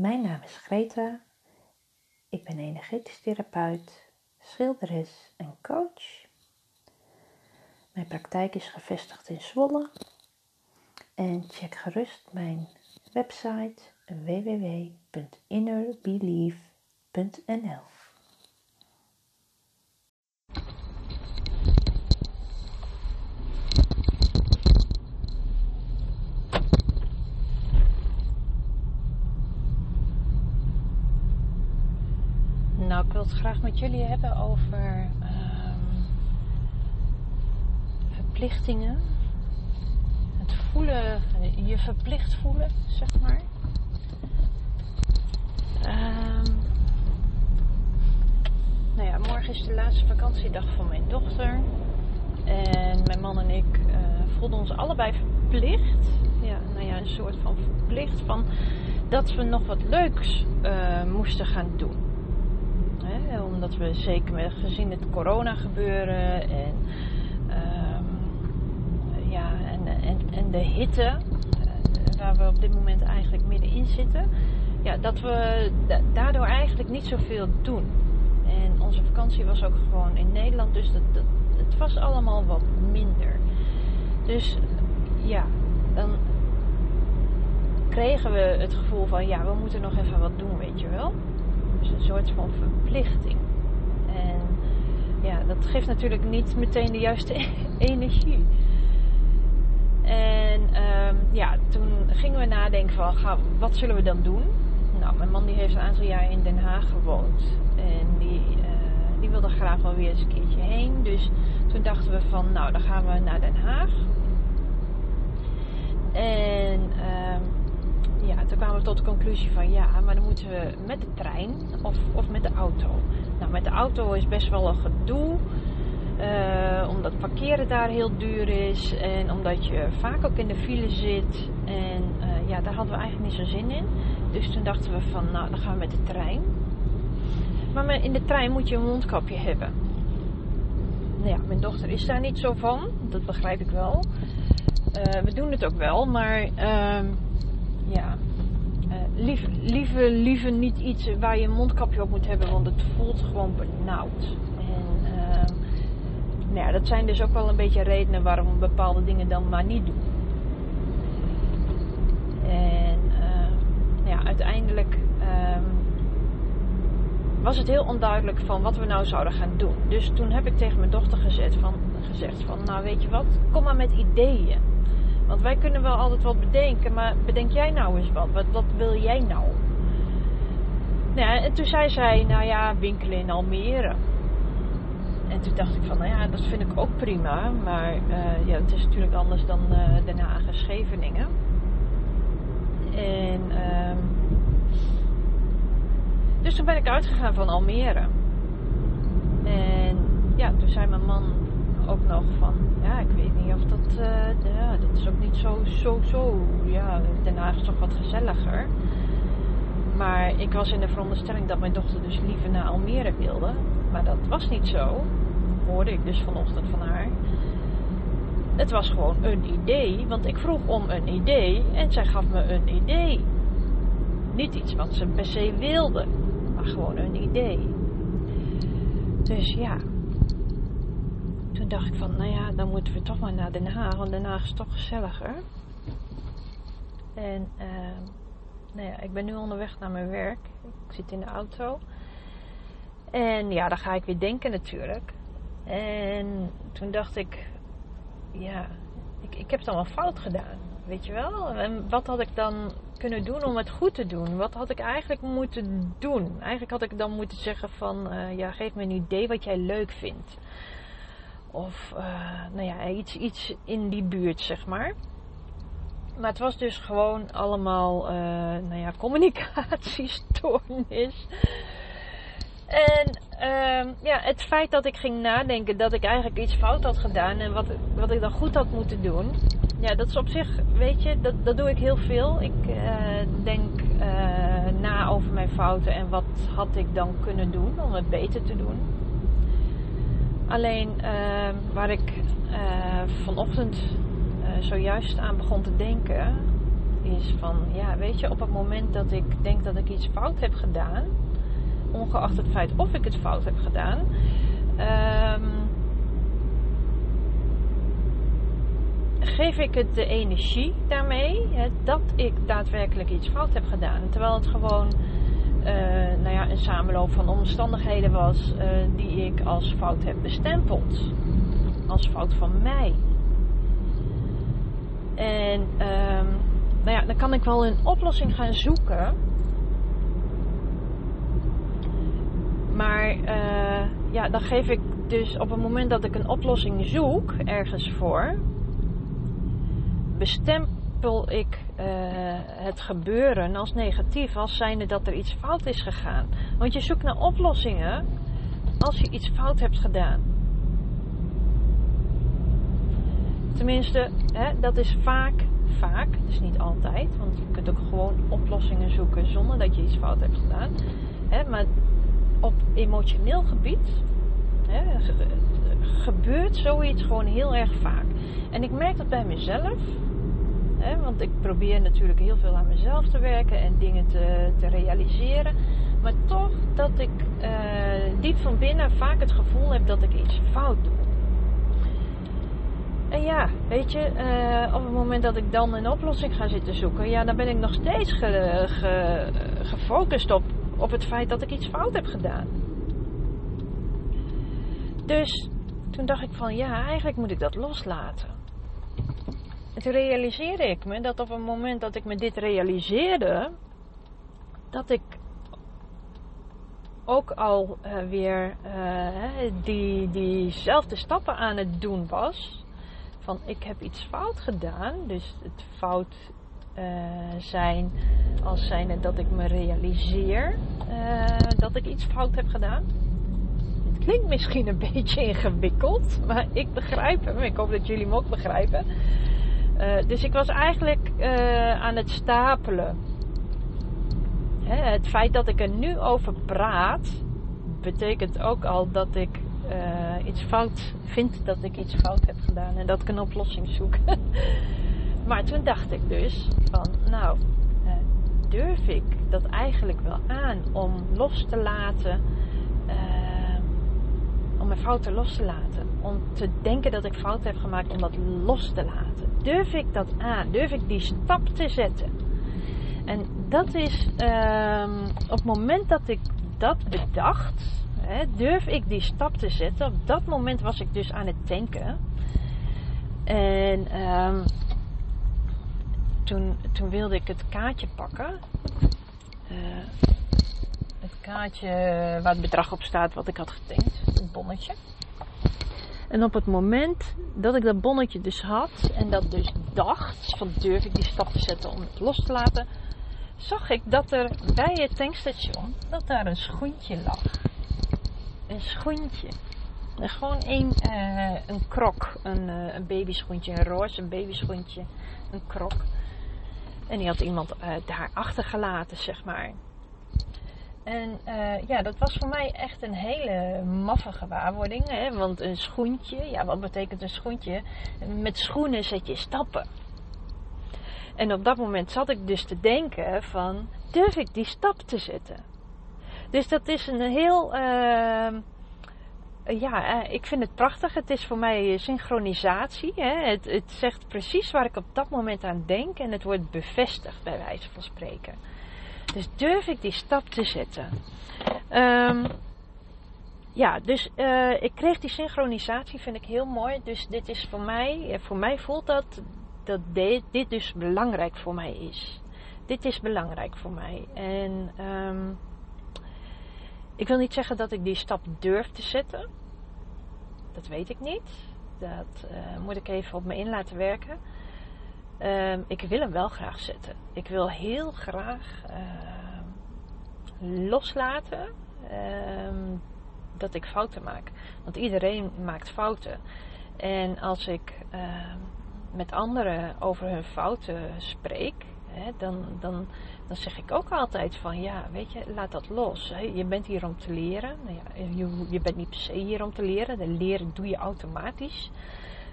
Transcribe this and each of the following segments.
Mijn naam is Greta. Ik ben energetisch therapeut, schilderes en coach. Mijn praktijk is gevestigd in Zwolle. En check gerust mijn website www.innerbelief.nl. Nou, ik wil het graag met jullie hebben over um, verplichtingen. Het voelen, je verplicht voelen, zeg maar. Um, nou ja, morgen is de laatste vakantiedag van mijn dochter. En mijn man en ik uh, voelden ons allebei verplicht. Ja, nou ja, een soort van verplicht van dat we nog wat leuks uh, moesten gaan doen omdat we zeker met gezien het corona gebeuren en, um, ja, en, en, en de hitte, uh, waar we op dit moment eigenlijk middenin zitten, ja, dat we daardoor eigenlijk niet zoveel doen. En onze vakantie was ook gewoon in Nederland, dus dat, het was allemaal wat minder. Dus ja, dan kregen we het gevoel van ja, we moeten nog even wat doen, weet je wel. Dus een soort van verplichting. En ja, dat geeft natuurlijk niet meteen de juiste energie. En um, ja, toen gingen we nadenken van, ga, wat zullen we dan doen? Nou, mijn man die heeft een aantal jaar in Den Haag gewoond. En die, uh, die wilde graag wel weer eens een keertje heen. Dus toen dachten we van, nou, dan gaan we naar Den Haag. En... Um, ja, toen kwamen we tot de conclusie van ja, maar dan moeten we met de trein of, of met de auto. Nou, met de auto is best wel een gedoe. Uh, omdat parkeren daar heel duur is. En omdat je vaak ook in de file zit. En uh, ja, daar hadden we eigenlijk niet zo zin in. Dus toen dachten we van, nou, dan gaan we met de trein. Maar in de trein moet je een mondkapje hebben. Nou ja, mijn dochter is daar niet zo van. Dat begrijp ik wel. Uh, we doen het ook wel, maar ehm, ja, uh, lief, liever, liever niet iets waar je een mondkapje op moet hebben, want het voelt gewoon benauwd. En uh, nou ja, dat zijn dus ook wel een beetje redenen waarom we bepaalde dingen dan maar niet doen. En uh, ja, uiteindelijk um, was het heel onduidelijk van wat we nou zouden gaan doen. Dus toen heb ik tegen mijn dochter gezet van, gezegd van, nou weet je wat, kom maar met ideeën. Want wij kunnen wel altijd wat bedenken, maar bedenk jij nou eens wat? Wat, wat wil jij nou? nou en toen zei zij, nou ja, winkelen in Almere. En toen dacht ik van, nou ja, dat vind ik ook prima. Maar uh, ja, het is natuurlijk anders dan uh, Den Haag en Scheveningen. En uh, dus toen ben ik uitgegaan van Almere. En ja, toen zei mijn man ook nog van, ja, ik weet niet of dat, uh, ja, dat is ook niet zo, zo, zo, ja, Den Haag is toch wat gezelliger. Maar ik was in de veronderstelling dat mijn dochter dus liever naar Almere wilde. Maar dat was niet zo, hoorde ik dus vanochtend van haar. Het was gewoon een idee, want ik vroeg om een idee en zij gaf me een idee. Niet iets wat ze per se wilde, maar gewoon een idee. Dus ja, toen dacht ik van, nou ja, dan moeten we toch maar naar Den Haag, want Den Haag is toch gezelliger. En uh, nou ja, ik ben nu onderweg naar mijn werk. Ik zit in de auto. En ja, dan ga ik weer denken natuurlijk. En toen dacht ik, ja, ik, ik heb het allemaal fout gedaan. Weet je wel? En wat had ik dan kunnen doen om het goed te doen? Wat had ik eigenlijk moeten doen? Eigenlijk had ik dan moeten zeggen van, uh, ja, geef me een idee wat jij leuk vindt. Of uh, nou ja, iets, iets in die buurt, zeg maar. Maar het was dus gewoon allemaal, uh, nou ja, communicatiestoornis. En uh, ja, het feit dat ik ging nadenken dat ik eigenlijk iets fout had gedaan en wat, wat ik dan goed had moeten doen. Ja, dat is op zich, weet je, dat, dat doe ik heel veel. Ik uh, denk na over mijn fouten en wat had ik dan kunnen doen om het beter te doen. Alleen uh, waar ik uh, vanochtend uh, zojuist aan begon te denken, is van, ja, weet je, op het moment dat ik denk dat ik iets fout heb gedaan, ongeacht het feit of ik het fout heb gedaan, ehm, geef ik het de energie daarmee hè, dat ik daadwerkelijk iets fout heb gedaan. Terwijl het gewoon nou ja, een samenloop van omstandigheden was uh, die ik als fout heb bestempeld. Als fout van mij. En um, nou ja, dan kan ik wel een oplossing gaan zoeken. Maar uh, ja, dan geef ik dus op het moment dat ik een oplossing zoek ergens voor, bestempel ik uh, het gebeuren als negatief, als zijnde dat er iets fout is gegaan. Want je zoekt naar oplossingen als je iets fout hebt gedaan. Tenminste, hè, dat is vaak, vaak, dus niet altijd, want je kunt ook gewoon oplossingen zoeken zonder dat je iets fout hebt gedaan. Hè, maar op emotioneel gebied hè, gebeurt zoiets gewoon heel erg vaak. En ik merk dat bij mezelf, want ik probeer natuurlijk heel veel aan mezelf te werken en dingen te, te realiseren. Maar toch dat ik uh, diep van binnen vaak het gevoel heb dat ik iets fout doe. En ja, weet je, uh, op het moment dat ik dan een oplossing ga zitten zoeken, ja, dan ben ik nog steeds ge, ge, gefocust op, op het feit dat ik iets fout heb gedaan. Dus toen dacht ik van ja, eigenlijk moet ik dat loslaten. En toen realiseerde ik me dat op het moment dat ik me dit realiseerde, dat ik ook al uh, weer uh, die, diezelfde stappen aan het doen was van ik heb iets fout gedaan. Dus het fout uh, zijn als zijnde dat ik me realiseer dat ik iets fout heb gedaan. Het klinkt misschien een beetje ingewikkeld, maar ik begrijp hem. Ik hoop dat jullie hem ook begrijpen. Uh, dus ik was eigenlijk aan het stapelen. Het feit dat ik er nu over praat, betekent ook al dat ik uh, iets fout vind dat ik iets fout heb gedaan en dat ik een oplossing zoek. maar toen dacht ik dus van, nou, durf ik dat eigenlijk wel aan om los te laten, mijn fouten los te laten, om te denken dat ik fout heb gemaakt, om dat los te laten. Durf ik dat aan? Durf ik die stap te zetten? En dat is ehm, op het moment dat ik dat bedacht, hè, durf ik die stap te zetten. Op dat moment was ik dus aan het denken. En um, toen, toen wilde ik het kaartje pakken. Het kaartje waar het bedrag op staat wat ik had getankt. Een bonnetje. En op het moment dat ik dat bonnetje dus had en dat dus dacht, van durf ik die stap te zetten om het los te laten, zag ik dat er bij het tankstation, dat daar een schoentje lag een schoentje. Gewoon een, uh, een krok. Een, uh, een babyschoentje. Een roze, een babyschoentje. Een krok. En die had iemand uh, daar achtergelaten, zeg maar. En ja, dat was voor mij echt een hele maffe gewaarwording. Hè? Want een schoentje, ja, wat betekent een schoentje? Met schoenen zet je stappen. En op dat moment zat ik dus te denken van, durf ik die stap te zetten? Dus dat is een heel. Uh, ja, eh, ik vind het prachtig. Het is voor mij synchronisatie. Hè. Het, het, zegt precies waar ik op dat moment aan denk en het wordt bevestigd, bij wijze van spreken. Dus durf ik die stap te zetten. Um, ja, dus uh, ik kreeg die synchronisatie, vind ik heel mooi. Dus dit is voor mij, voor mij voelt dat dat dit, dus belangrijk voor mij is. Dit is belangrijk voor mij. En um, ik wil niet zeggen dat ik die stap durf te zetten. Dat weet ik niet. Dat uh, moet ik even op me in laten werken. Uh, ik wil hem wel graag zetten. Ik wil heel graag uh, loslaten ehm, dat ik fouten maak. Want iedereen maakt fouten. En als ik ehm, met anderen over hun fouten spreek, hè, dan, dan dan zeg ik ook altijd van ja, weet je, laat dat los. Je bent hier om te leren. Nou ja, je, je, bent niet per se hier om te leren. De leren doe je automatisch.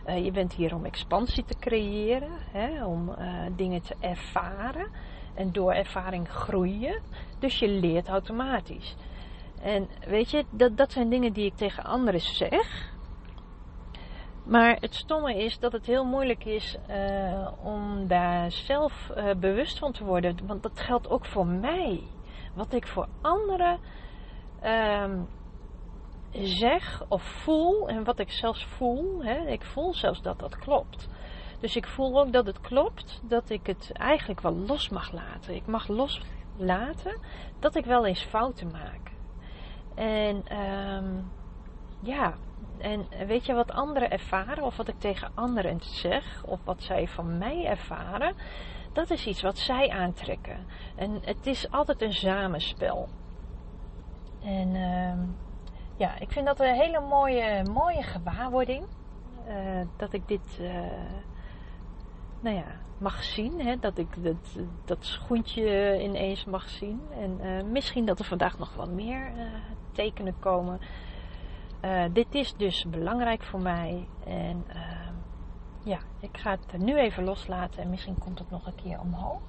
Uh, je bent hier om expansie te creëren, hè, om uh, dingen te ervaren. En door ervaring groeien. Dus je leert automatisch. En weet je, dat, dat zijn dingen die ik tegen anderen zeg. Maar het stomme is dat het heel moeilijk is uh, om daar zelf bewust van te worden. Want dat geldt ook voor mij. Wat ik voor anderen um, zeg of voel. En wat ik zelfs voel. Hè, ik voel zelfs dat dat klopt. Dus ik voel ook dat het klopt. Dat ik het eigenlijk wel los mag laten. Ik mag loslaten dat ik wel eens fouten maak. En um, ja, en weet je wat anderen ervaren, of wat ik tegen anderen zeg, of wat zij van mij ervaren, dat is iets wat zij aantrekken. En het is altijd een samenspel. En uh, ja, ik vind dat een hele mooie, mooie gewaarwording. Uh, dat ik dit, uh, nou ja, mag zien. Hè? Dat ik dat, dat schoentje ineens mag zien. En uh, misschien dat er vandaag nog wat meer tekenen komen dit is dus belangrijk voor mij. En ja, ik ga het nu even loslaten en misschien komt het nog een keer omhoog.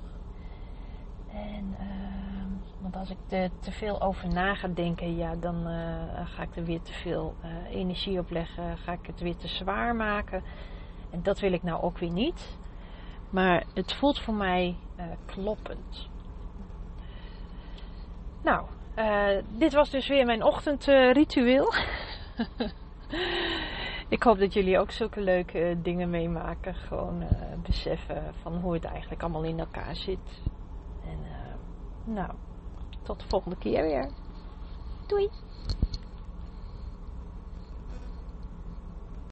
En, uh, want als ik er te veel over na ga denken, ja, dan eh, ga ik er weer te veel energie op leggen. Ga ik het weer te zwaar maken. En dat wil ik nou ook weer niet. Maar het voelt voor mij kloppend. Nou, dit was dus weer mijn ochtendritueel. ik hoop dat jullie ook zulke leuke dingen meemaken. Gewoon beseffen van hoe het eigenlijk allemaal in elkaar zit. En nou, tot de volgende keer weer. Doei!